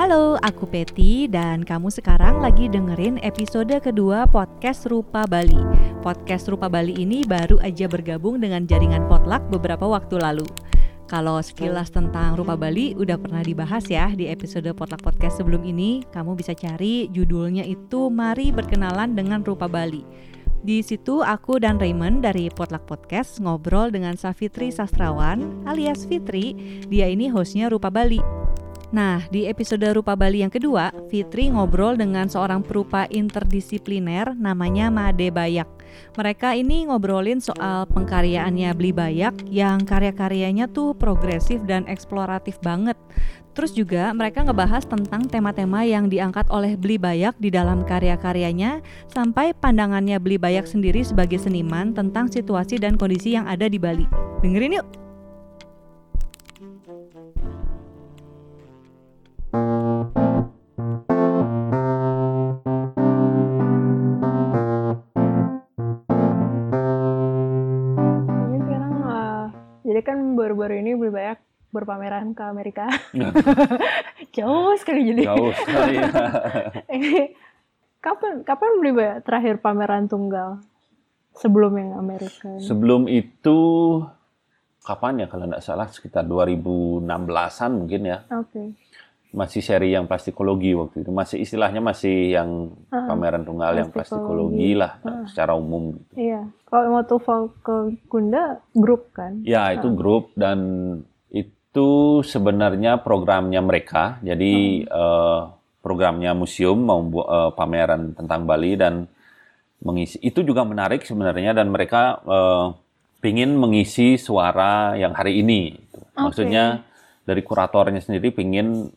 Halo, aku Peti dan kamu sekarang lagi dengerin episode kedua podcast Rupa Bali. Podcast Rupa Bali ini baru aja bergabung dengan jaringan Potluck beberapa waktu lalu. Kalau sekilas tentang Rupa Bali udah pernah dibahas ya di episode Potluck Podcast sebelum ini, kamu bisa cari judulnya itu Mari Berkenalan dengan Rupa Bali. Di situ aku dan Raymond dari Potluck Podcast ngobrol dengan Safitri Sastrawan alias Fitri. Dia ini hostnya Rupa Bali. Nah, di episode Rupa Bali yang kedua, Fitri ngobrol dengan seorang perupa interdisipliner namanya Made Bayak. Mereka ini ngobrolin soal pengkaryaannya Beli Bayak yang karya-karyanya tuh progresif dan eksploratif banget. Terus juga mereka ngebahas tentang tema-tema yang diangkat oleh Beli Bayak di dalam karya-karyanya sampai pandangannya Beli Bayak sendiri sebagai seniman tentang situasi dan kondisi yang ada di Bali. Dengerin yuk! Jadi kan baru-baru ini beli banyak berpameran ke Amerika. Jauh sekali jadi. Jauh sekali. ya. Kapan kapan beli banyak terakhir pameran tunggal sebelum yang Amerika ini? Sebelum itu kapan ya kalau nggak salah sekitar 2016-an mungkin ya. Oke. Masih seri yang plastikologi waktu itu. Masih istilahnya masih yang Ah, pameran tunggal yang plastikologi. lah Ah. secara umum. gitu. Iya. Kalau mau tuval ke Gunda grup kan? Ya, itu grup dan itu sebenarnya programnya mereka. Jadi eh, programnya museum mau eh, pameran tentang Bali dan mengisi itu juga menarik sebenarnya dan mereka eh, pingin mengisi suara yang hari ini. gitu. Maksudnya dari kuratornya sendiri pingin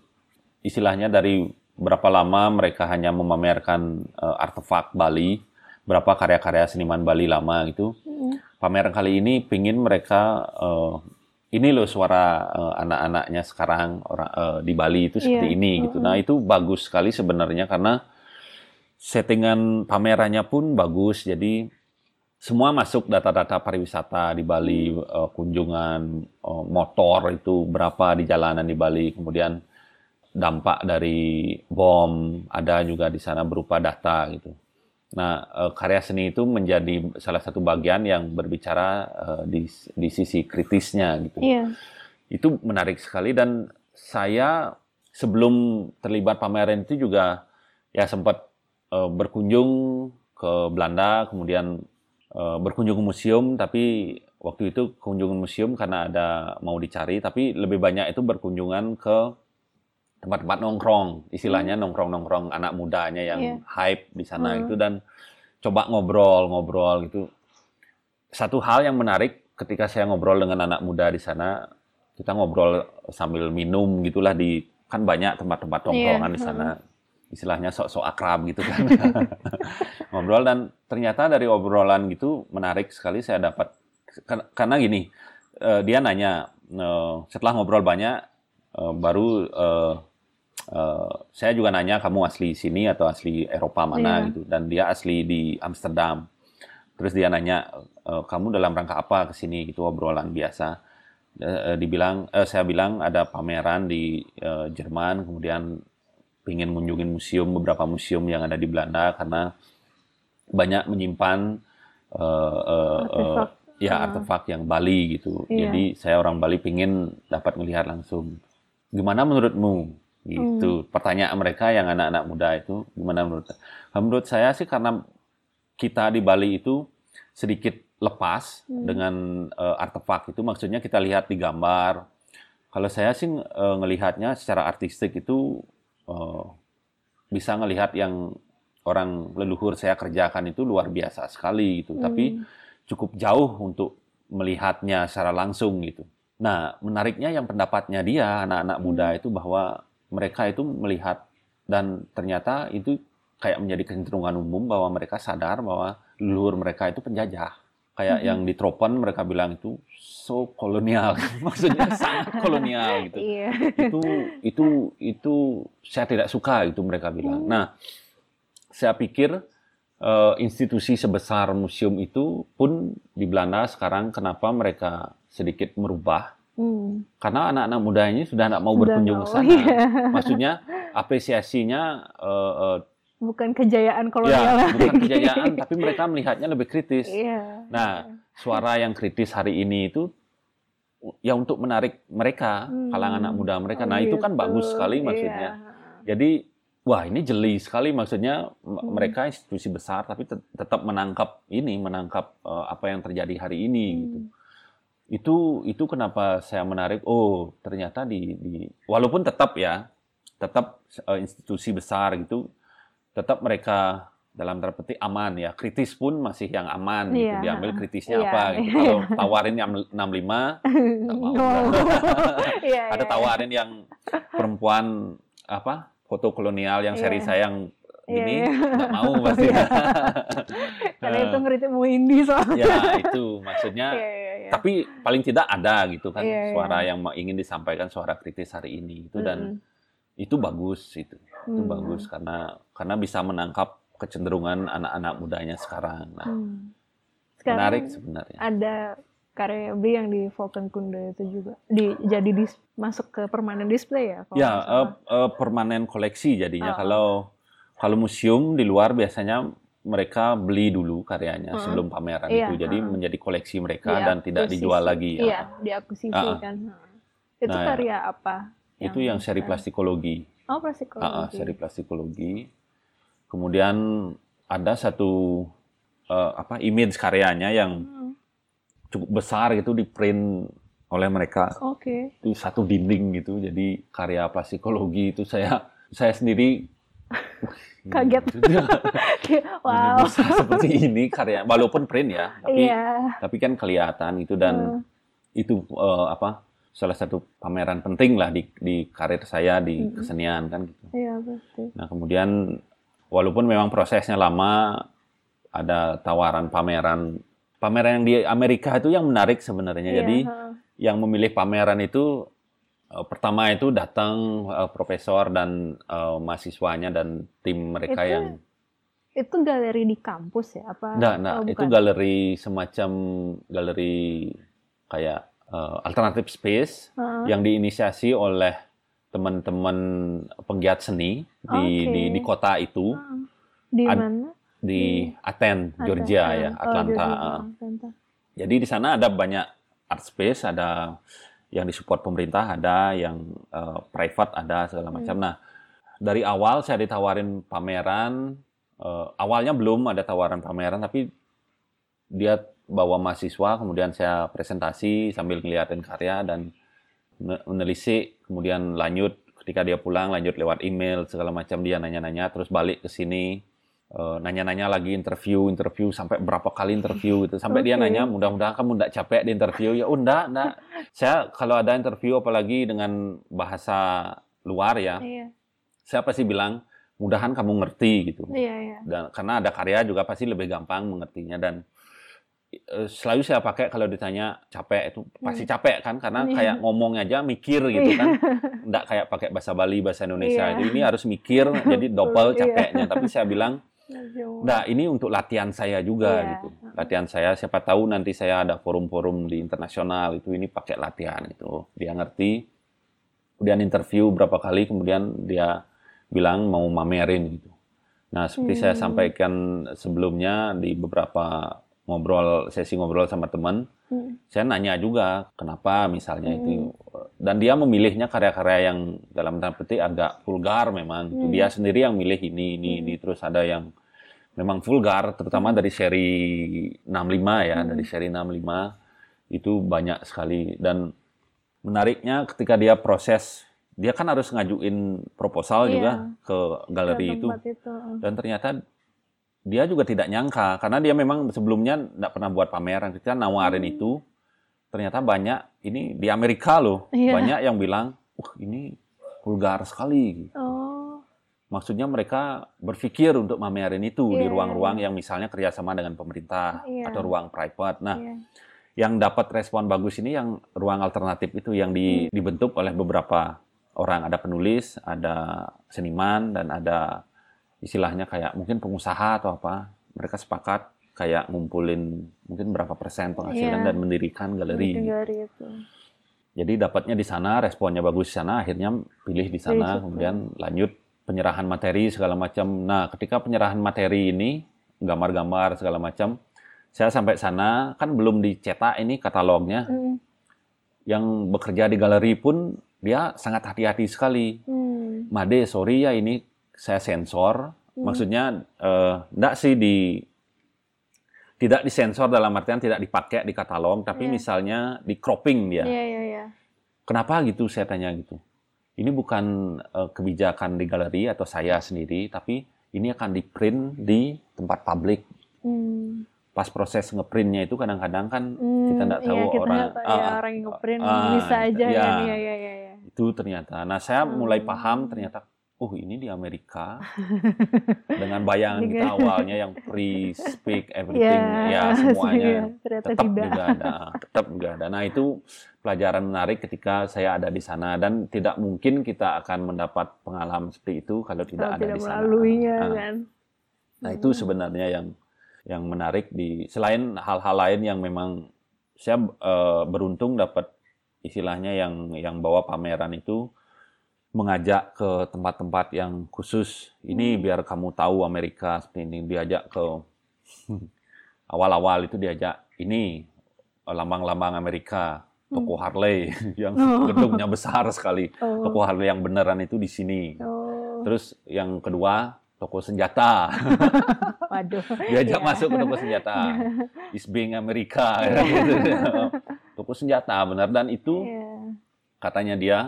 istilahnya dari berapa lama mereka hanya memamerkan eh, artefak Bali, berapa karya-karya seniman Bali lama gitu Mm. pameran kali ini pingin mereka eh, ini loh suara eh, anak-anaknya sekarang orang eh, di Bali itu seperti Iya. ini gitu. Nah itu bagus sekali sebenarnya karena settingan pamerannya pun bagus. Jadi semua masuk data-data pariwisata di Bali, eh, kunjungan eh, motor itu berapa di jalanan di Bali, kemudian dampak dari bom ada juga di sana berupa data gitu. Nah, eh, karya seni itu menjadi salah satu bagian yang berbicara eh, di, di sisi kritisnya gitu. Iya. Itu menarik sekali dan saya sebelum terlibat pameran itu juga ya sempat eh, berkunjung ke Belanda, kemudian berkunjung ke museum, tapi waktu itu kunjungan museum karena ada mau dicari, tapi lebih banyak itu berkunjungan ke tempat-tempat nongkrong, istilahnya nongkrong-nongkrong anak mudanya yang Iya. hype di sana Hmm. itu dan coba ngobrol-ngobrol gitu. Satu hal yang menarik ketika saya ngobrol dengan anak muda di sana, kita ngobrol sambil minum gitulah di kan banyak tempat-tempat nongkrongan Iya, di sana. Istilahnya sok-sok akrab gitu kan. ngobrol dan ternyata dari obrolan gitu menarik sekali saya dapat karena gini, eh, dia nanya eh, setelah ngobrol banyak eh, baru eh, saya juga nanya kamu asli sini atau asli Eropa mana Iya. gitu dan dia asli di Amsterdam. Terus dia nanya "Eh, kamu dalam rangka apa ke sini gitu obrolan biasa. Eh, eh, dibilang eh, saya bilang ada pameran di eh, Jerman kemudian ingin mengunjungi museum beberapa museum yang ada di Belanda karena banyak menyimpan Artefak. ya Ah. artefak yang Bali gitu. Iya. Jadi saya orang Bali pingin dapat melihat langsung. Gimana menurutmu? Gitu. Pertanyaan mereka yang anak-anak muda itu gimana menurut? Menurut saya sih karena kita di Bali itu sedikit lepas Hmm. dengan eh, artefak itu maksudnya kita lihat di gambar. Kalau saya sih eh, ngelihatnya secara artistik itu eh, bisa ngelihat yang orang leluhur saya kerjakan itu luar biasa sekali gitu. Tapi Hmm. cukup jauh untuk melihatnya secara langsung gitu. Nah, menariknya yang pendapatnya dia anak-anak muda itu bahwa mereka itu melihat dan ternyata itu kayak menjadi kecenderungan umum bahwa mereka sadar bahwa leluhur mereka itu penjajah. Kayak Mhm. yang di Tropen mereka bilang itu so kolonial, maksudnya sangat kolonial gitu Iya. itu itu itu saya tidak suka itu mereka bilang. Nah, saya pikir eh, institusi sebesar museum itu pun di Belanda sekarang kenapa mereka sedikit merubah Hmm. karena anak-anak muda ini sudah tidak mau Udah berkunjung ke sana. iya. Maksudnya apresiasinya uh, uh, bukan kejayaan ya kolonial bukan kejayaan tapi mereka melihatnya lebih kritis. Iya. Nah, suara yang kritis hari ini itu ya untuk menarik mereka, Hmm. kalangan anak muda mereka. Oh, Nah, itu kan gitu. bagus sekali Iya. maksudnya. Jadi, wah ini jeli sekali maksudnya Hmm. mereka institusi besar tapi tet- tetap menangkap ini, menangkap eh, apa yang terjadi hari ini Hmm. gitu. Itu itu kenapa saya menarik. Oh, ternyata di di walaupun tetap ya, tetap eh, institusi besar gitu, tetap mereka dalam tanda petik aman ya. Kritis pun masih yang aman gitu. Iya. Diambil kritisnya Iya. apa gitu. Kalau tawarin yang 65 nggak mau. Oh. Iya, ada iya, tawarin yang perempuan apa foto kolonial yang seri saya yang Ini iya. nggak mau pasti. Iya. Karena itu ngeritik mau indie soalnya. ya itu maksudnya. Iya, iya, iya. Tapi paling tidak ada gitu kan Iya, iya. suara yang ingin disampaikan suara kritis hari ini itu dan itu bagus itu itu Hmm. bagus karena karena bisa menangkap kecenderungan anak-anak mudanya sekarang. Nah, Hmm. Sekarang menarik sebenarnya. ada karya B yang di Falcon Kunde itu juga di jadi dis, masuk ke permanen display ya kalau Ya, eh, eh, permanen koleksi jadinya. Oh. Kalau kalau museum di luar biasanya mereka beli dulu karyanya Hmm. sebelum pameran Iya, itu. Jadi hmm. menjadi koleksi mereka Diakuisisi. dan tidak dijual lagi. ya. Iya, diakuisisi Ah, ah. kan. Hmm. Itu Nah, karya apa? Itu yang seri plastikologi. Oh, plastikologi. Ah, ah, seri plastikologi. Kemudian ada satu eh, apa image karyanya yang Hmm, cukup besar gitu di print oleh mereka Oke. itu satu dinding gitu. Jadi karya plastikologi itu saya saya sendiri Kaget. Ini wow. bisa seperti ini karya walaupun print ya tapi Iya. tapi kan kelihatan itu dan Hmm. itu eh, apa salah satu pameran penting lah di di karir saya di Mm-mm. kesenian kan gitu Iya, pasti. nah kemudian walaupun memang prosesnya lama ada tawaran pameran pameran yang di Amerika itu yang menarik sebenarnya Iya, jadi yang memilih pameran itu pertama itu datang eh, profesor dan eh, mahasiswanya dan tim mereka Itu yang itu galeri di kampus ya apa? Enggak, enggak. Oh, itu galeri semacam galeri kayak eh, alternative space Ha. yang diinisiasi oleh teman-teman penggiat seni di, Oke. di di kota itu. Di Ad- mana? di Athens, Atlanta. Georgia ya, Oh, Atlanta. Georgia, Ah. Atlanta. Jadi di sana ada banyak art space, ada yang disupport pemerintah, ada yang eh, private, ada segala Hmm. macam. Nah, dari awal saya ditawarin pameran. eh, awalnya belum ada tawaran pameran, tapi dia bawa mahasiswa, kemudian saya presentasi sambil ngeliatin karya dan me- menelisik, kemudian lanjut ketika dia pulang lanjut lewat email segala macam dia nanya-nanya, terus balik ke sini eh, nanya-nanya lagi interview interview sampai berapa kali interview gitu sampai dia Oke. nanya mudah-mudahan kamu tidak capek di interview ya oh enggak enggak saya kalau ada interview apalagi dengan bahasa luar ya Iya, saya pasti bilang mudahan kamu ngerti gitu iya, iya. dan karena ada karya juga pasti lebih gampang mengertinya dan eh, selalu saya pakai kalau ditanya capek itu pasti capek kan karena Iya. kayak ngomong aja mikir gitu Iya. kan enggak kayak pakai bahasa Bali bahasa Indonesia Iya. Jadi ini harus mikir jadi double Iya. capeknya tapi saya bilang. Nah, ini untuk latihan saya juga Iya. gitu. Latihan saya, siapa tahu nanti saya ada forum-forum di internasional itu ini pakai latihan itu. Dia ngerti. Kemudian interview berapa kali, kemudian dia bilang mau mamerin gitu. Nah, seperti saya Hmm. sampaikan sebelumnya di beberapa ngobrol sesi ngobrol sama teman, Hmm. saya nanya juga kenapa misalnya Hmm. itu dan dia memilihnya karya-karya yang dalam tanda petik agak vulgar memang Itu Hmm. dia sendiri yang milih ini ini Hmm. ini terus ada yang memang vulgar terutama dari seri 65 ya Hmm. dari seri 65 itu banyak sekali dan menariknya ketika dia proses dia kan harus ngajuin proposal Iya. juga ke galeri Ke itu itu. dan ternyata dia juga tidak nyangka karena dia memang sebelumnya tidak pernah buat pameran kita nawarin Hmm. itu ternyata banyak ini di Amerika loh Iya. banyak yang bilang wah ini vulgar sekali Oh, maksudnya mereka berpikir untuk pamerin itu di Iya, ruang-ruang yang misalnya kerjasama dengan pemerintah Iya. atau ruang private nah iya. yang dapat respon bagus ini yang ruang alternatif itu yang di- Hmm. dibentuk oleh beberapa orang ada penulis ada seniman dan ada istilahnya kayak mungkin pengusaha atau apa mereka sepakat kayak ngumpulin mungkin berapa persen penghasilan Iya. dan mendirikan galeri Bikin galeri itu. jadi dapatnya di sana responnya bagus di sana akhirnya pilih di sana kemudian lanjut penyerahan materi segala macam. Nah, ketika penyerahan materi ini gambar-gambar segala macam, saya sampai sana kan belum dicetak ini katalognya. Hmm. Yang bekerja di galeri pun dia sangat hati-hati sekali. Hmm. Made, sorry ya ini saya sensor. Hmm. Maksudnya eh, enggak sih di tidak disensor dalam artian tidak dipakai di katalog, tapi Iya. misalnya di cropping dia. Iya, iya, iya. Kenapa gitu saya tanya gitu. Ini bukan eh, kebijakan di galeri atau saya sendiri, tapi ini akan di print di tempat publik. Hmm. Pas proses ngeprintnya itu kadang-kadang kan Hmm, kita nggak tahu iya, kita orang tahu, ya, ah, orang yang ngeprint ah, bisa aja iya. kan. Iya, iya, iya, iya. itu ternyata. Nah saya mulai Hmm. paham ternyata, oh ini di Amerika dengan bayangan kita awalnya yang free speak everything Iya, ya iya, semuanya tetap tidak. juga ada, tetap juga ada. Nah itu pelajaran menarik ketika saya ada di sana dan tidak mungkin kita akan mendapat pengalaman seperti itu kalau tidak Kalau ada tidak di sana. melaluinya Nah, kan. Nah itu Hmm. sebenarnya yang yang menarik di selain hal-hal lain yang memang saya eh, beruntung dapat istilahnya yang yang bawa pameran itu mengajak ke tempat-tempat yang khusus. Ini Hmm. biar kamu tahu Amerika seperti ini diajak ke awal-awal itu diajak ini lambang-lambang Amerika, toko Harley yang Oh. gedungnya besar sekali. Oh. Toko Harley yang beneran itu di sini. Oh. Terus yang kedua toko senjata. Waduh. diajak Iya. masuk ke toko senjata. Is being Amerika gitu. Toko senjata benar dan itu Iya. katanya dia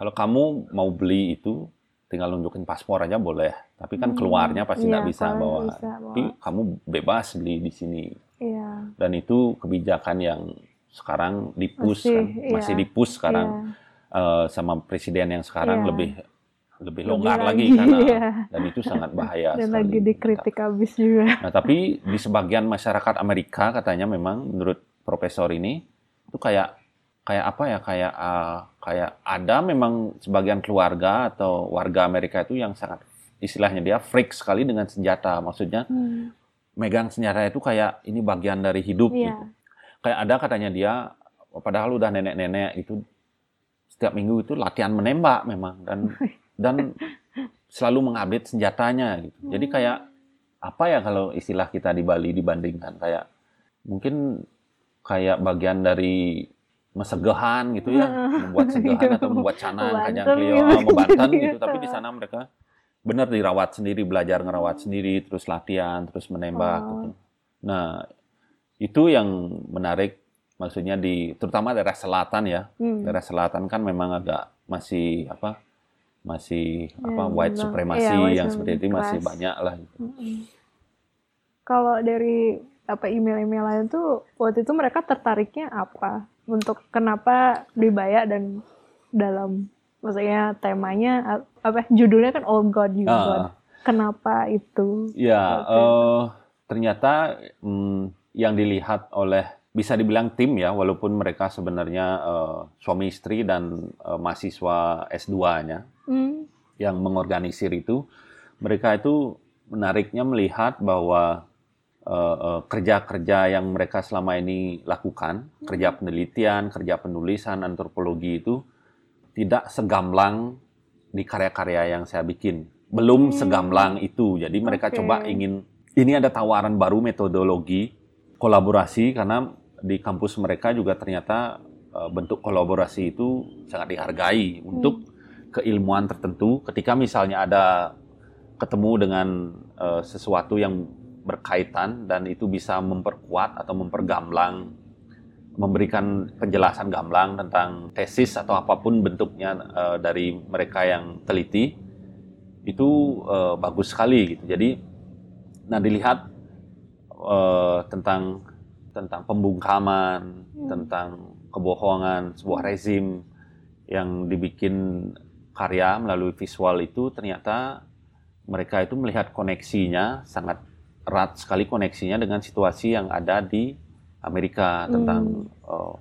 kalau kamu mau beli itu tinggal nunjukin paspor aja boleh, tapi kan Hmm, keluarnya pasti iya, nggak bisa kalau bawa. bisa bawa. Tapi kamu bebas beli di sini Iya. dan itu kebijakan yang sekarang dipus Masih, kan, iya. masih dipus sekarang Iya. eh, sama presiden yang sekarang Iya. lebih lebih Lebih longgar lagi, lagi, karena iya. dan itu sangat bahaya Dan sekali. lagi dikritik habis juga. Nah, tapi di sebagian masyarakat Amerika katanya memang menurut profesor ini itu kayak kayak apa ya kayak ah, kayak ada memang sebagian keluarga atau warga Amerika itu yang sangat istilahnya dia freak sekali dengan senjata. Maksudnya Hmm. megang senjata itu kayak ini bagian dari hidup Iya. gitu. Kayak ada katanya dia padahal udah nenek-nenek itu setiap minggu itu latihan menembak memang dan dan selalu mengupdate senjatanya gitu. Jadi Hmm. kayak apa ya kalau istilah kita di Bali dibandingkan kayak mungkin kayak bagian dari mesegahan gitu ya, membuat segahan atau membuat canang, kajang klio, gitu. membanten gitu. Gitu. Tapi di sana mereka benar dirawat sendiri, belajar ngerawat sendiri, terus latihan, terus menembak. Oh. Gitu. Nah itu yang menarik, maksudnya di terutama daerah selatan ya, Hmm. daerah selatan kan memang agak masih apa masih Ya, apa white bilang- supremacy iya, white yang seperti itu masih banyak lah gitu. Mm-mm. Kalau dari apa email-email lain tuh waktu itu mereka tertariknya apa untuk kenapa dibayar dan dalam maksudnya temanya apa judulnya kan All God You Ah. God. Kenapa itu? Ya, eh, ternyata mm, yang dilihat oleh bisa dibilang tim ya, walaupun mereka sebenarnya eh, suami istri dan eh, mahasiswa S2-nya Hmm. yang mengorganisir itu, mereka itu menariknya melihat bahwa kerja-kerja yang mereka selama ini lakukan, kerja penelitian, kerja penulisan, antropologi itu tidak segamblang di karya-karya yang saya bikin. Belum Hmm. segamblang itu. Jadi mereka Oke. coba ingin ini ada tawaran baru metodologi kolaborasi karena di kampus mereka juga ternyata eh, bentuk kolaborasi itu sangat dihargai untuk keilmuan tertentu. Ketika misalnya ada ketemu dengan eh, sesuatu yang berkaitan dan itu bisa memperkuat atau mempergamblang memberikan penjelasan gamblang tentang tesis atau apa pun bentuknya eh, dari mereka yang teliti itu eh, bagus sekali gitu. Jadi nah dilihat eh, tentang tentang pembungkaman, tentang kebohongan sebuah rezim yang dibikin karya melalui visual itu ternyata mereka itu melihat koneksinya sangat erat sekali koneksinya dengan situasi yang ada di Amerika tentang eh,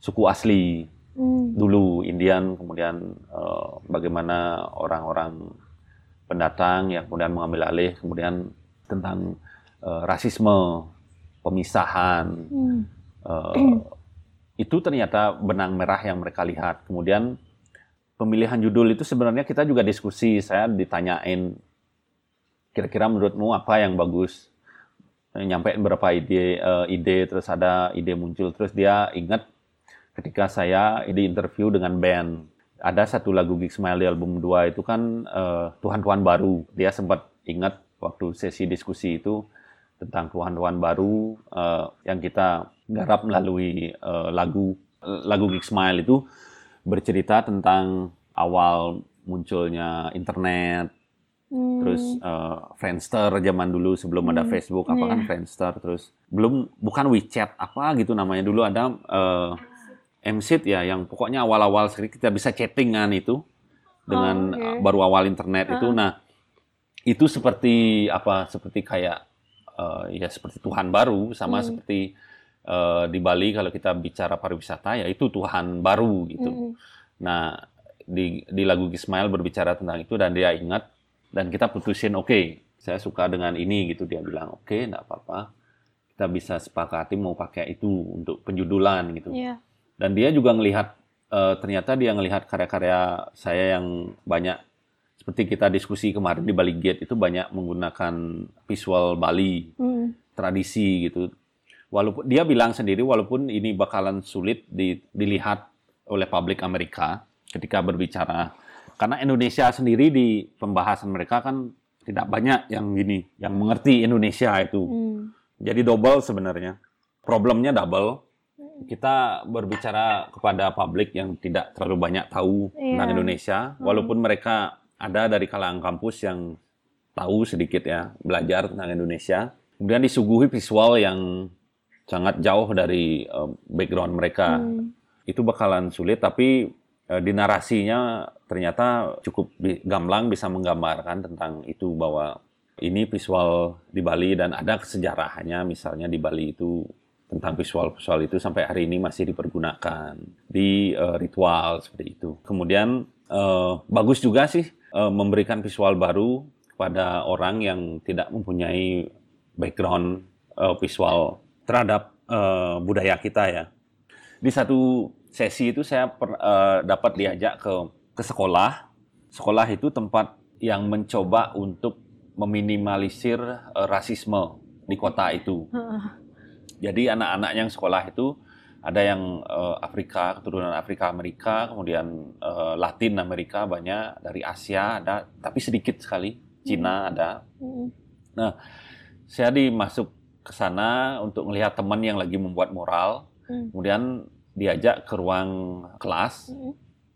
suku asli Hmm. dulu Indian kemudian eh, bagaimana orang-orang pendatang yang kemudian mengambil alih kemudian tentang eh, rasisme pemisahan Hmm. eh, itu ternyata benang merah yang mereka lihat kemudian pemilihan judul itu sebenarnya kita juga diskusi. Saya ditanyain kira-kira menurutmu apa yang bagus? Nyampein beberapa ide uh, ide terus ada ide muncul terus dia ingat ketika saya di interview dengan band ada satu lagu Gig Smile di album 2 itu kan uh, Tuhan-Tuhan baru. Dia sempat ingat waktu sesi diskusi itu tentang Tuhan-Tuhan baru uh, yang kita garap melalui lagu lagu Gig Smile itu bercerita tentang awal munculnya internet, hmm. terus uh, Friendster zaman dulu sebelum hmm. ada Facebook apa yeah. kan Friendster, terus belum bukan WeChat apa gitu namanya dulu ada uh, MSIT ya yang pokoknya awal-awal sekali kita bisa chattingan itu dengan oh, okay. baru awal internet uh. itu, nah itu seperti apa seperti kayak uh, ya seperti Tuhan baru sama hmm. seperti uh, di Bali kalau kita bicara pariwisata ya itu Tuhan baru gitu. Hmm. Nah di di lagu Ismail berbicara tentang itu dan dia ingat dan kita putusin oke okay, saya suka dengan ini gitu dia bilang oke okay, enggak apa-apa kita bisa sepakati mau pakai itu untuk penjudulan gitu. Yeah. Dan dia juga melihat uh, ternyata dia melihat karya-karya saya yang banyak seperti kita diskusi kemarin di Bali Gate itu banyak menggunakan visual Bali hmm. tradisi gitu. Walaupun dia bilang sendiri walaupun ini bakalan sulit di, dilihat oleh publik Amerika ketika berbicara karena Indonesia sendiri di pembahasan mereka kan tidak banyak yang gini yang mengerti Indonesia itu. Hmm. Jadi double sebenarnya. Problemnya double. Kita berbicara kepada publik yang tidak terlalu banyak tahu yeah. tentang Indonesia, hmm. walaupun mereka ada dari kalangan kampus yang tahu sedikit ya belajar tentang Indonesia, kemudian disuguhi visual yang sangat jauh dari uh, background mereka, hmm. itu bakalan sulit. Tapi di narasinya ternyata cukup gamblang bisa menggambarkan tentang itu bahwa ini visual di Bali dan ada sejarahnya misalnya di Bali itu tentang visual-visual itu sampai hari ini masih dipergunakan di uh, ritual seperti itu. Kemudian uh, bagus juga sih uh, memberikan visual baru kepada orang yang tidak mempunyai background uh, visual terhadap uh, budaya kita ya. Di satu sesi itu saya per, uh, dapat diajak ke ke sekolah. Sekolah itu tempat yang mencoba untuk meminimalisir uh, rasisme di kota itu. Jadi anak-anak yang sekolah itu ada yang uh, Afrika keturunan Afrika Amerika kemudian uh, Latin Amerika banyak dari Asia ada tapi sedikit sekali Cina hmm. ada hmm. nah saya dimasuk ke sana untuk melihat teman yang lagi membuat mural hmm. kemudian diajak ke ruang kelas hmm.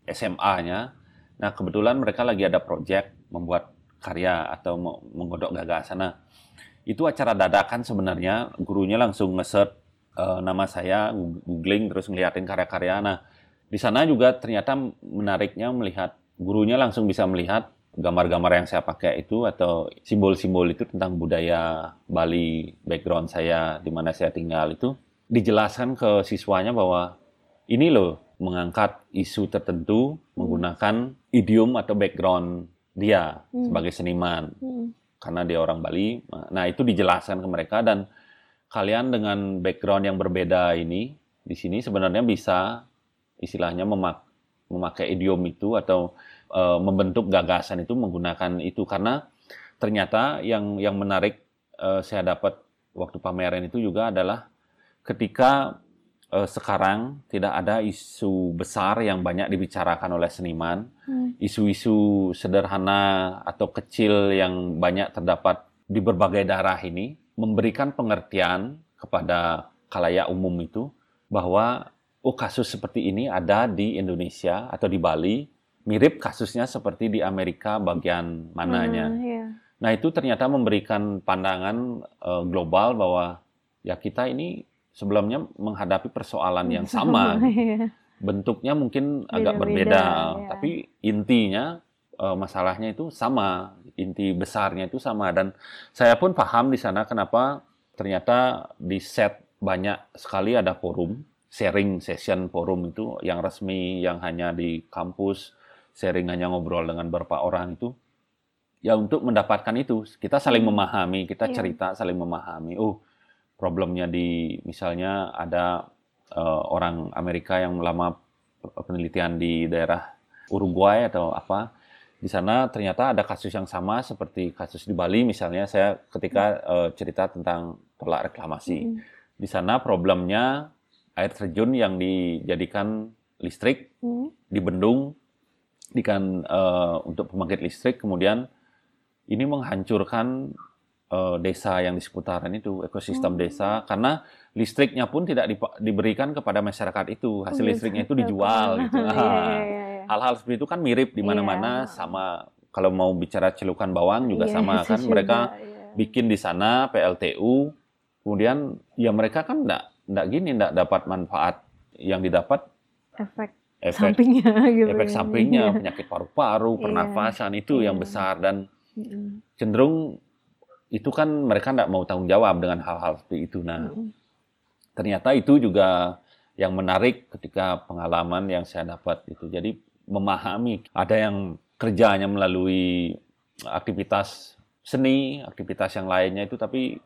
SMA-nya nah kebetulan mereka lagi ada proyek membuat karya atau menggodok gagasan nah itu acara dadakan sebenarnya gurunya langsung nge uh, nama saya googling terus ngeliatin karya-karya. Nah, di sana juga ternyata menariknya melihat gurunya langsung bisa melihat gambar-gambar yang saya pakai itu atau simbol-simbol itu tentang budaya Bali, background saya di mana saya tinggal itu dijelaskan ke siswanya bahwa ini loh mengangkat isu tertentu menggunakan idiom atau background dia hmm. sebagai seniman hmm. karena dia orang Bali. Nah itu dijelaskan ke mereka dan kalian dengan background yang berbeda ini di sini sebenarnya bisa istilahnya memak memakai idiom itu atau uh, membentuk gagasan itu menggunakan itu karena ternyata yang yang menarik uh, saya dapat waktu pameran itu juga adalah ketika uh, sekarang tidak ada isu besar yang banyak dibicarakan oleh seniman, hmm. isu-isu hmm. sederhana atau kecil yang banyak terdapat di berbagai daerah ini memberikan pengertian kepada kalayak umum itu bahwa oh kasus seperti ini ada di Indonesia atau di Bali mirip kasusnya seperti di Amerika bagian mananya. Hmm, yeah. Nah itu ternyata memberikan pandangan uh, global bahwa ya kita ini sebelumnya menghadapi persoalan yang sama. Iya. Bentuknya mungkin agak berbeda, ya. tapi intinya uh, masalahnya itu sama, inti besarnya itu sama dan saya pun paham di sana kenapa ternyata di set banyak sekali ada forum, sharing session forum itu yang resmi yang hanya di kampus, sharing hanya ngobrol dengan beberapa orang itu ya untuk mendapatkan itu kita saling hmm. memahami, kita iya. cerita saling memahami. Oh, problemnya di misalnya ada uh, orang Amerika yang lama penelitian di daerah Uruguay atau apa di sana ternyata ada kasus yang sama seperti kasus di Bali misalnya saya ketika uh, cerita tentang tolak reklamasi Mm. di sana problemnya air terjun yang dijadikan listrik Hmm. dibendung dikan eh, untuk pembangkit listrik kemudian ini menghancurkan eh, desa yang di seputaran itu ekosistem Hmm. desa karena listriknya pun tidak dipa- diberikan kepada masyarakat itu. Hasil Oh, gitu. listriknya itu dijual gitu. Iya, iya, iya, hal-hal seperti itu kan mirip di mana-mana sama kalau mau bicara celukan bawang juga sama kan. Juga, mereka bikin di sana PLTU kemudian ya mereka kan enggak enggak gini enggak dapat manfaat yang didapat. Efek efek sampingnya gitu efek ya. sampingnya penyakit paru-paru pernafasan itu yang besar dan cenderung itu kan mereka enggak mau tanggung jawab dengan hal-hal seperti itu. Nah ternyata itu juga yang menarik ketika pengalaman yang saya dapat itu jadi memahami ada yang kerjanya melalui aktivitas seni aktivitas yang lainnya itu tapi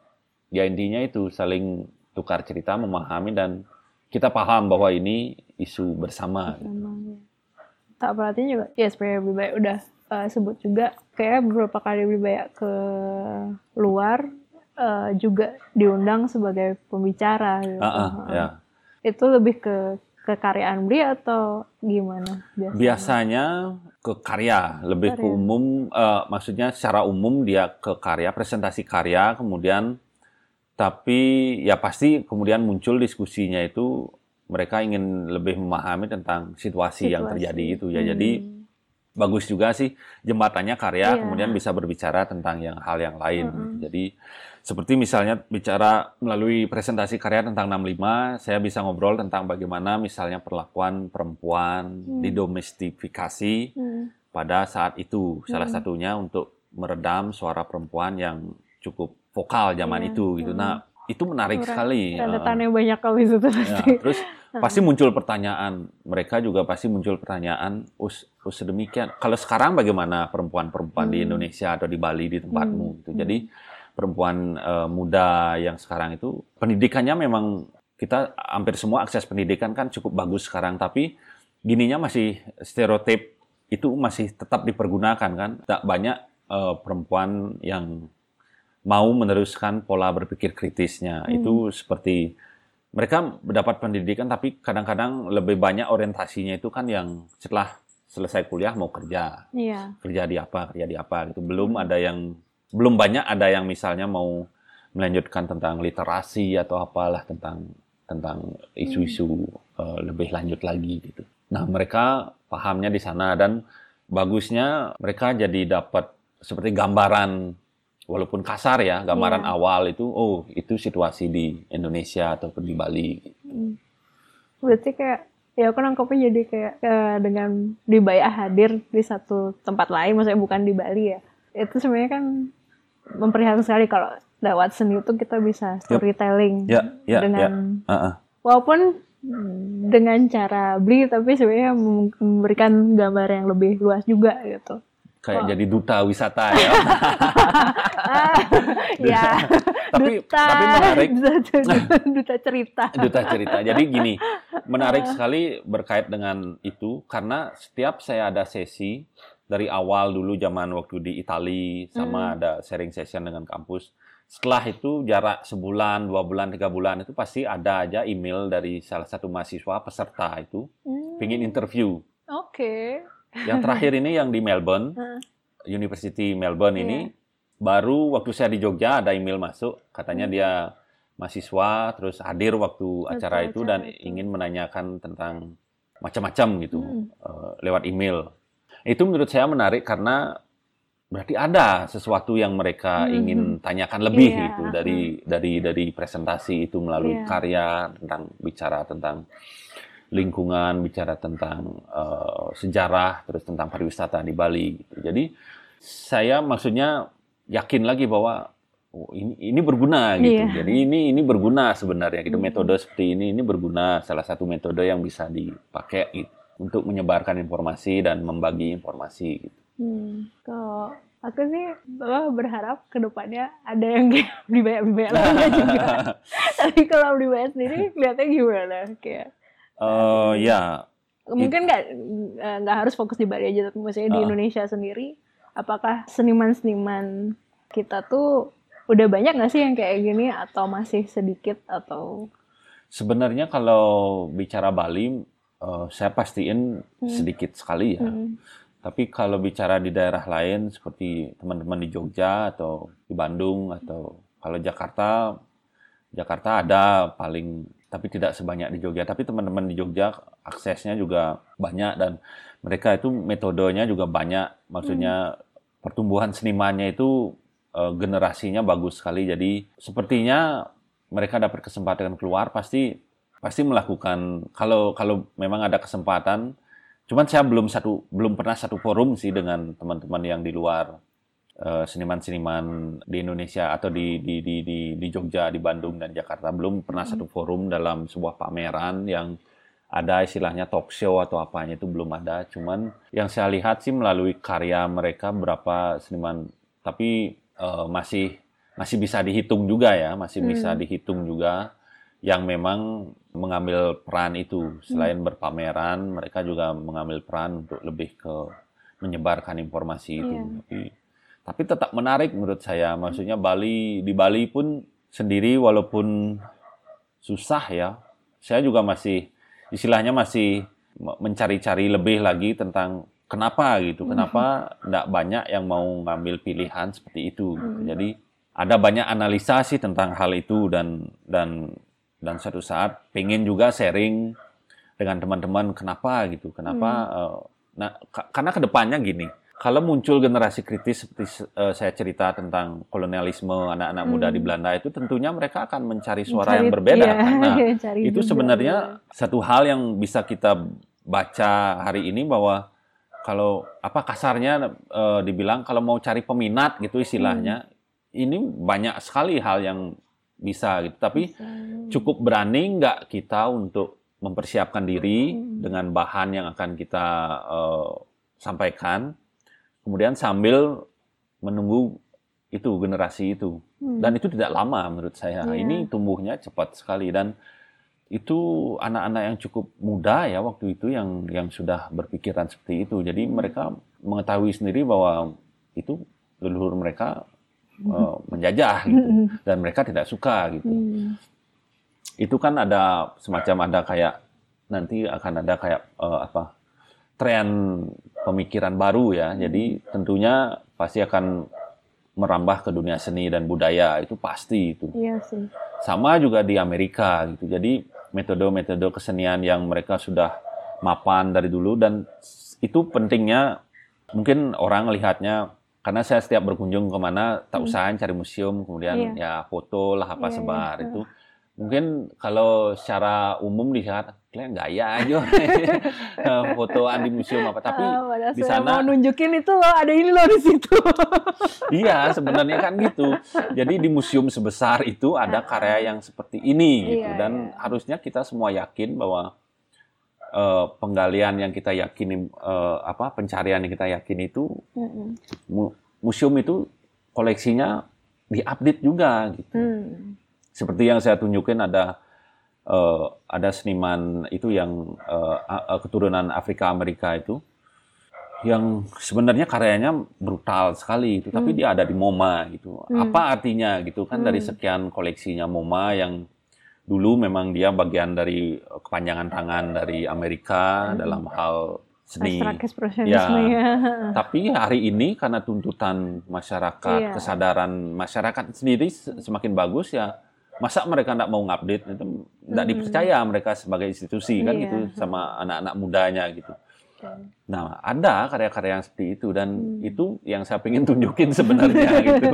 ya intinya itu saling tukar cerita memahami dan kita paham bahwa ini isu bersama Emang ya. Tak perhatiin juga, ya sebenarnya lebih baik udah eh, sebut juga kayak beberapa kali lebih baik ke luar eh, juga diundang sebagai pembicara gitu. Heeh. ya. Itu lebih ke kekaryaan beli atau gimana biasanya? biasanya ke karya lebih ke Karya. umum eh, maksudnya secara umum dia ke karya presentasi karya kemudian tapi ya pasti kemudian muncul diskusinya itu mereka ingin lebih memahami tentang situasi, yang Situasi. terjadi itu ya jadi Hmm. Bagus juga sih jembatannya karya Iya. kemudian bisa berbicara tentang yang hal yang lain Mm-mm. gitu. jadi seperti misalnya bicara melalui presentasi karya tentang 65 saya bisa ngobrol tentang bagaimana misalnya perlakuan perempuan Hmm. didomestifikasi Hmm. pada saat itu salah Hmm. satunya untuk meredam suara perempuan yang cukup vokal zaman Iya. itu gitu Hmm. nah itu menarik sekali Tanda Eh, tanya banyak kali itu Ya, pasti. terus pasti muncul pertanyaan, mereka juga pasti muncul pertanyaan, us, us sedemikian. Kalau sekarang bagaimana perempuan-perempuan di Hmm. Indonesia atau di Bali di tempatmu? Hmm. Gitu. Jadi perempuan eh, muda yang sekarang itu pendidikannya memang kita hampir semua akses pendidikan kan cukup bagus sekarang, tapi gininya masih stereotip itu masih tetap dipergunakan kan. Tak banyak eh, perempuan yang mau meneruskan pola berpikir kritisnya. Hmm. Itu seperti mereka mendapat pendidikan tapi kadang-kadang lebih banyak orientasinya itu kan yang setelah selesai kuliah mau kerja Iya. kerja di apa kerja di apa gitu belum ada yang belum banyak ada yang misalnya mau melanjutkan tentang literasi atau apalah tentang tentang isu-isu eh, lebih lanjut lagi gitu nah mereka pahamnya di sana dan bagusnya mereka jadi dapat seperti gambaran walaupun kasar ya gambaran Iya. awal itu oh itu situasi di Indonesia ataupun di Bali Hmm. Berarti kayak ya aku nangkepnya jadi kayak eh, dengan dibaya hadir di satu tempat lain, maksudnya bukan di Bali ya. Itu sebenarnya kan memperlihatkan sekali kalau lewat seni itu kita bisa storytelling Ya, ya, dengan Ah, ah. walaupun mm, dengan cara beli tapi sebenarnya mem- memberikan gambar yang lebih luas juga gitu. Kayak Wah. jadi duta wisata ya ya, tapi duta, tapi menarik duta, duta cerita. duta cerita. Jadi gini, menarik sekali berkait dengan itu karena setiap saya ada sesi dari awal dulu zaman waktu di Itali sama ada sharing session dengan kampus. Setelah itu jarak sebulan, dua bulan, tiga bulan itu pasti ada aja email dari salah satu mahasiswa peserta itu Hmm, ingin interview. Oke. Yang terakhir ini yang di Melbourne. University Melbourne ini baru waktu saya di Jogja ada email masuk katanya dia mahasiswa terus hadir waktu acara itu acara dan itu. ingin menanyakan tentang macam-macam gitu Hmm. eh, lewat email. Itu menurut saya menarik karena berarti ada sesuatu yang mereka Hmm. ingin tanyakan lebih Iya, gitu dari dari dari presentasi itu melalui Iya. karya tentang bicara tentang lingkungan, bicara tentang eh, sejarah, terus tentang pariwisata di Bali. Gitu. Jadi saya maksudnya yakin lagi bahwa oh, ini ini berguna gitu. Iya. Jadi ini ini berguna sebenarnya gitu. Hmm. Metode seperti ini ini berguna. Salah satu metode yang bisa dipakai gitu, untuk menyebarkan informasi dan membagi informasi. Gitu. Hmm, kalau aku sih berharap ke depannya ada yang kayak dibayar-bayar lainnya juga. Tapi kalau dibayar sendiri, lihatnya gimana? Kayak Eh, ya mungkin nggak eh, nggak harus fokus di Bali aja tapi maksudnya di Ah. Indonesia sendiri apakah seniman-seniman kita tuh udah banyak nggak sih yang kayak gini atau masih sedikit atau Sebenarnya kalau bicara Bali, eh, saya pastiin sedikit sekali ya. Hmm. Tapi kalau bicara di daerah lain seperti teman-teman di Jogja atau di Bandung atau kalau Jakarta, Jakarta ada paling tapi tidak sebanyak di Jogja. Tapi teman-teman di Jogja aksesnya juga banyak dan mereka itu metodenya juga banyak. Maksudnya pertumbuhan senimannya itu eh, generasinya bagus sekali. Jadi sepertinya mereka dapat kesempatan keluar pasti pasti melakukan kalau kalau memang ada kesempatan Cuman saya belum satu belum pernah satu forum sih dengan teman-teman yang di luar eh, seniman-seniman di Indonesia atau di di di di di Jogja, di Bandung dan Jakarta. Belum pernah satu forum dalam sebuah pameran yang ada istilahnya talk show atau apanya itu belum ada. Cuman yang saya lihat sih melalui karya mereka berapa seniman tapi eh, masih masih bisa dihitung juga ya, masih bisa dihitung juga yang memang mengambil peran itu. Selain berpameran mereka juga mengambil peran untuk lebih ke menyebarkan informasi itu. Iya. tapi tapi tetap menarik menurut saya. Maksudnya Bali di Bali pun sendiri walaupun susah ya saya juga masih istilahnya masih me- mencari-cari lebih lagi tentang kenapa gitu. Kenapa tidak banyak yang mau ngambil pilihan seperti itu gitu. jadi ada banyak analisa sih tentang hal itu dan dan dan suatu saat pengen juga sharing dengan teman-teman kenapa gitu. Kenapa eh, nah ka- karena ke depannya gini kalau muncul generasi kritis seperti eh, saya cerita tentang kolonialisme anak-anak muda di Belanda itu tentunya mereka akan mencari suara yang Cari- berbeda iya, kan. Nah, cari itu juga. sebenarnya satu hal yang bisa kita baca hari ini bahwa kalau apa kasarnya eh, dibilang kalau mau cari peminat gitu istilahnya ini banyak sekali hal yang bisa gitu. Tapi cukup berani nggak kita untuk mempersiapkan diri dengan bahan yang akan kita eh, sampaikan kemudian sambil menunggu itu generasi itu. Hmm. dan itu tidak lama menurut saya. Iya. ini tumbuhnya cepat sekali. Dan itu anak-anak yang cukup muda ya waktu itu yang yang sudah berpikiran seperti itu. Jadi mereka mengetahui sendiri bahwa itu leluhur mereka eh, menjajah gitu. Dan mereka tidak suka gitu. Hmm. itu kan ada semacam ada kayak nanti akan ada kayak eh, apa tren pemikiran baru ya. Jadi tentunya pasti akan merambah ke dunia seni dan budaya itu pasti itu. Iya sih. sama juga di Amerika gitu. Jadi metode-metode kesenian yang mereka sudah mapan dari dulu dan itu pentingnya mungkin orang lihatnya karena saya setiap berkunjung ke mana tak usahain cari museum kemudian ya foto lah apa Iya, iya. sebar itu mungkin kalau secara umum dilihat kalian gaya aja fotoan di museum apa tapi Ah, padahal di sana mau nunjukin itu loh, ada ini loh di situ. Iya, sebenarnya kan gitu. Jadi di museum sebesar itu ada karya yang seperti ini gitu Iya, dan iya. harusnya kita semua yakin bahwa eh, penggalian yang kita yakini eh, apa pencarian yang kita yakin itu Mm-mm. mu- museum itu koleksinya diupdate juga gitu. Hmm. Seperti yang saya tunjukin ada eh, ada seniman itu yang a- keturunan Afrika Amerika itu yang sebenarnya karyanya brutal sekali itu tapi dia ada di MoMA gitu. Apa artinya gitu kan dari sekian koleksinya MoMA yang dulu memang dia bagian dari kepanjangan tangan dari Amerika dalam hal seni. Ekspresionisme ya. Tapi hari ini karena tuntutan masyarakat, Iya. kesadaran masyarakat sendiri se- semakin bagus ya, masa mereka tidak mau ngupdate itu tidak dipercaya mereka sebagai institusi kan Iya. gitu sama anak-anak mudanya gitu. Nah ada karya-karya yang seperti itu dan Hmm. itu yang saya pengen tunjukin sebenarnya gitu.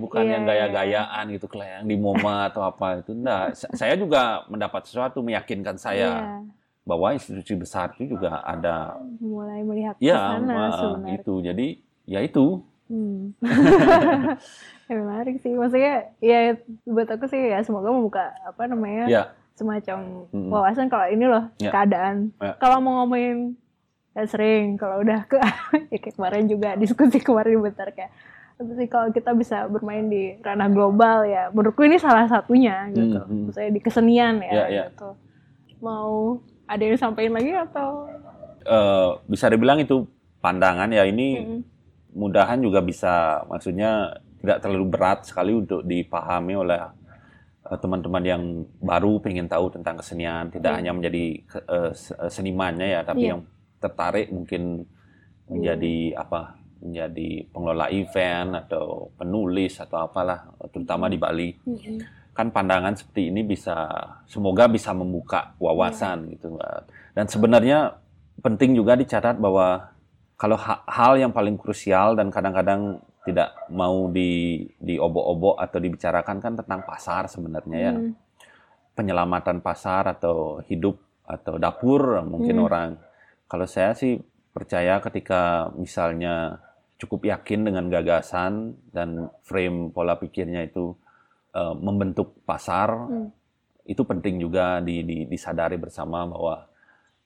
Bukan Iya, yang iya. gaya-gayaan gitu, kayak yang di MoMA atau apa itu. Sa- saya juga mendapat sesuatu meyakinkan saya Iya. bahwa institusi besar itu juga ada Mulai melihat ke Ya, sana sebenarnya. itu. Jadi ya itu. Hmm. ya, menarik sih. Maksudnya ya buat aku sih ya semoga membuka apa namanya Ya, semacam wawasan kalau ini loh Ya. keadaan. Ya. Kalau mau ngomongin ya sering kalau udah ke ya kayak kemarin juga diskusi kemarin bentar kayak sih kalau kita bisa bermain di ranah global ya menurutku ini salah satunya gitu. Hmm, hmm. Maksudnya di kesenian ya, Ya, ya. gitu. Mau ada yang sampaikan lagi atau uh, bisa dibilang itu pandangan ya ini Mm-mm. mudahan juga bisa maksudnya tidak terlalu berat sekali untuk dipahami oleh uh, teman-teman yang baru pengen tahu tentang kesenian tidak Iya. hanya menjadi uh, se- senimannya ya tapi Iya. yang tertarik mungkin menjadi apa menjadi pengelola event atau penulis atau apalah terutama di Bali Mm-mm. kan pandangan seperti ini bisa semoga bisa membuka wawasan gitu Mbak. Dan sebenarnya penting juga dicatat bahwa kalau ha- hal yang paling krusial dan kadang-kadang tidak mau di diobok-obok atau dibicarakan kan tentang pasar sebenarnya ya. Mm. Penyelamatan pasar atau hidup atau dapur mungkin Hmm. orang. Kalau saya sih percaya ketika misalnya cukup yakin dengan gagasan dan frame pola pikirnya itu eh, membentuk pasar, Hmm. itu penting juga di, di- disadari bersama bahwa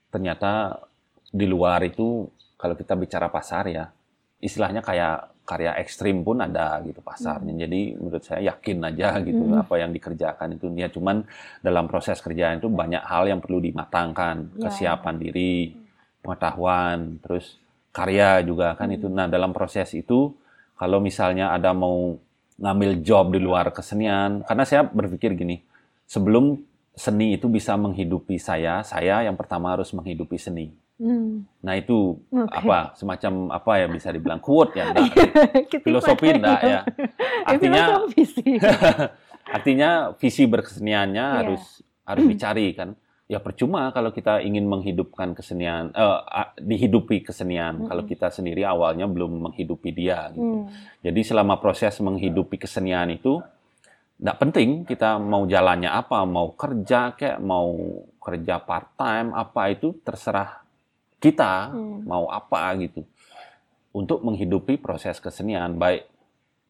ternyata di luar itu kalau kita bicara pasar ya istilahnya kayak karya ekstrim pun ada gitu pasarnya. Jadi menurut saya yakin aja gitu Hmm. apa yang dikerjakan itu ya cuman dalam proses kerjaan itu banyak hal yang perlu dimatangkan, Ya. kesiapan diri, pengetahuan, terus karya juga kan itu. Nah, dalam proses itu kalau misalnya ada mau ngambil job di luar kesenian, karena saya berpikir gini, sebelum seni itu bisa menghidupi saya, saya yang pertama harus menghidupi seni. Hmm. Nah, itu Oke. apa? Semacam apa ya bisa dibilang quote ya, enggak? Kita filosofi enggak ya. Artinya artinya visi berkeseniannya Iya. harus harus dicari kan. Ya percuma kalau kita ingin menghidupkan kesenian, eh, a- dihidupi kesenian kalau kita sendiri awalnya belum menghidupi dia. Gitu. Hmm. Jadi selama proses menghidupi kesenian itu nggak penting kita mau jalannya apa, mau kerja kayak mau kerja part time apa itu terserah kita Hmm. mau apa gitu untuk menghidupi proses kesenian baik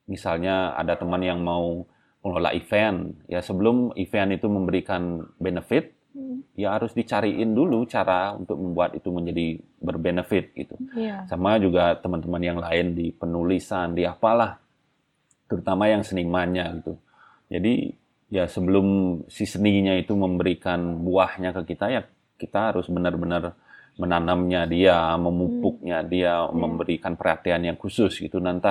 misalnya ada teman yang mau mengelola event ya sebelum event itu memberikan benefit Hmm. ya harus dicariin dulu cara untuk membuat itu menjadi berbenefit gitu Iya. sama juga teman-teman yang lain di penulisan di apalah terutama yang senimannya gitu jadi ya sebelum si seninya itu memberikan buahnya ke kita ya kita harus benar-benar menanamnya dia memupuknya dia memberikan perhatian yang khusus gitu. Nanti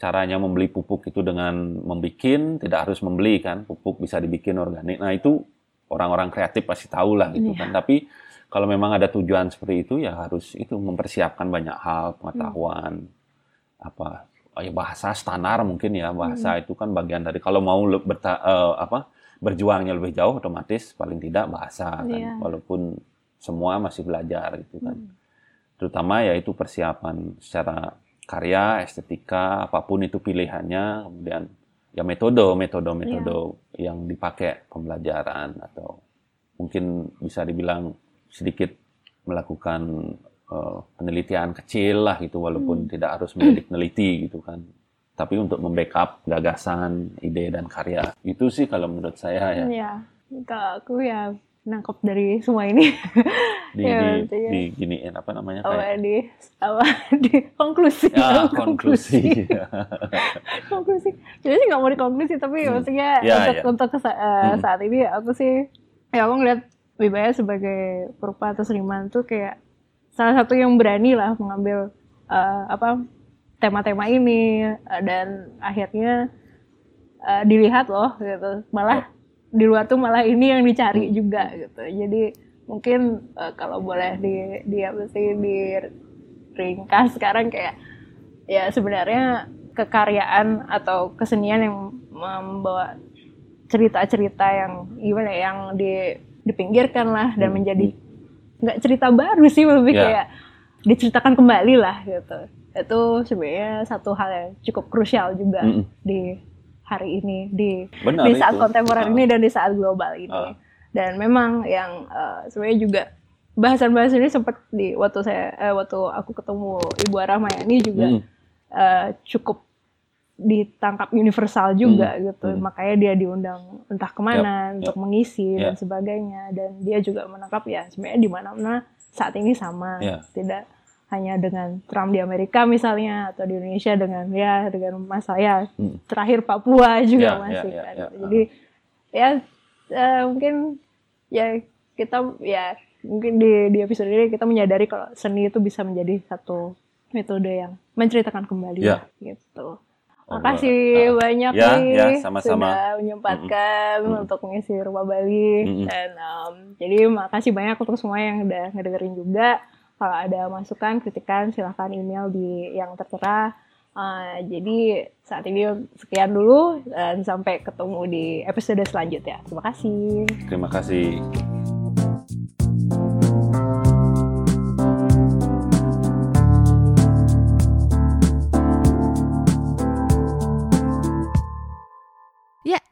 caranya membeli pupuk itu dengan membikin tidak harus membeli kan. Pupuk bisa dibikin organik. Nah itu orang-orang kreatif pasti tahu lah gitu Iya. kan. Tapi kalau memang ada tujuan seperti itu ya harus itu mempersiapkan banyak hal pengetahuan apa oh ya bahasa standar mungkin ya. Bahasa itu kan bagian dari kalau mau berta, eh, apa berjuangnya lebih jauh otomatis paling tidak bahasa kan. Iya. walaupun semua masih belajar gitu kan. Hmm. terutama ya itu persiapan secara karya estetika apa pun itu pilihannya kemudian ya metode metode metode yang dipakai pembelajaran atau mungkin bisa dibilang sedikit melakukan eh, penelitian kecil lah gitu walaupun tidak harus menjadi peneliti gitu kan. Tapi untuk membackup gagasan ide dan karya. Itu sih kalau menurut saya ya. Iya. Kalau aku ya nangkep dari semua ini. di Ya, di, di giniin apa namanya apa kayak di apa di konklusi. ya konklusi konklusi. Jadi sih nggak mau dikonklusi tapi Hmm. maksudnya Ya, untuk ya. untuk kesa- eh, Hmm. saat ini aku sih ya aku ngeliat Wibaya sebagai perupa atau seniman tuh kayak salah satu yang berani lah mengambil eh, apa tema-tema ini eh, dan akhirnya eh, dilihat loh gitu malah di luar tuh malah ini yang dicari Hmm. juga gitu jadi mungkin eh, kalau boleh di dia mesti di ringkas sekarang kayak ya sebenarnya kekaryaan atau kesenian yang membawa cerita-cerita yang gimana ya, yang di dipinggirkan lah dan Hmm. menjadi nggak cerita baru sih lebih Ya. kayak diceritakan kembali lah gitu itu sebenarnya satu hal yang cukup krusial juga Mm-mm. di hari ini di benar di saat itu. kontemporer Ah. ini dan di saat global ini. Ah. Dan memang yang eh, sebenarnya juga bahasan-bahasan ini sempat di waktu saya eh, waktu aku ketemu Ibu Rahmayani juga Mm. eh, cukup ditangkap universal juga Hmm. gitu. Hmm. Makanya dia diundang entah ke mana Yap, untuk mengisi dan Yap. sebagainya dan dia juga menangkap ya sebenarnya di mana-mana saat ini sama. Ya. Tidak hanya dengan Trump di Amerika misalnya atau di Indonesia dengan ya dengan mas saya Hmm. terakhir Papua juga Ya, masih ya, ya, kan. ya. Jadi ya eh, mungkin ya kita ya mungkin di di episode ini kita menyadari kalau seni itu bisa menjadi satu metode yang menceritakan kembali Ya. gitu. Oh, Makasih uh, banyak ya, nih ya, sama-sama. sudah menyempatkan Mm-mm. untuk mengisi rumah Bali Mm-mm. dan um, jadi makasih banyak untuk semua yang udah ngedengerin juga. Kalau ada masukan, kritikan silahkan email di yang tertera. Uh, jadi saat ini sekian dulu dan sampai ketemu di episode selanjutnya. Terima kasih. Terima kasih.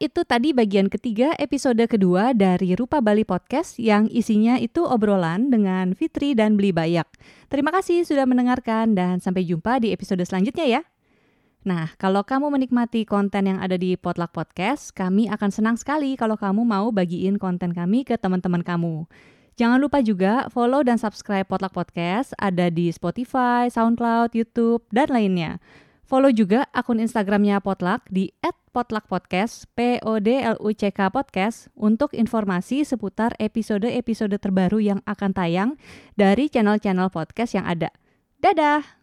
Itu tadi bagian ketiga episode kedua dari Rupa Bali Podcast yang isinya itu obrolan dengan Fitri dan Beli Bayak. Terima kasih sudah mendengarkan dan sampai jumpa di episode selanjutnya ya. Nah, kalau kamu menikmati konten yang ada di Potluck Podcast, kami akan senang sekali kalau kamu mau bagiin konten kami ke teman-teman kamu. Jangan lupa juga follow dan subscribe Potluck Podcast ada di Spotify, SoundCloud, YouTube, dan lainnya. Follow juga akun Instagramnya Potluck di @potluckpodcast, P O D L U C K podcast untuk informasi seputar episode-episode terbaru yang akan tayang dari channel-channel podcast yang ada. Dadah.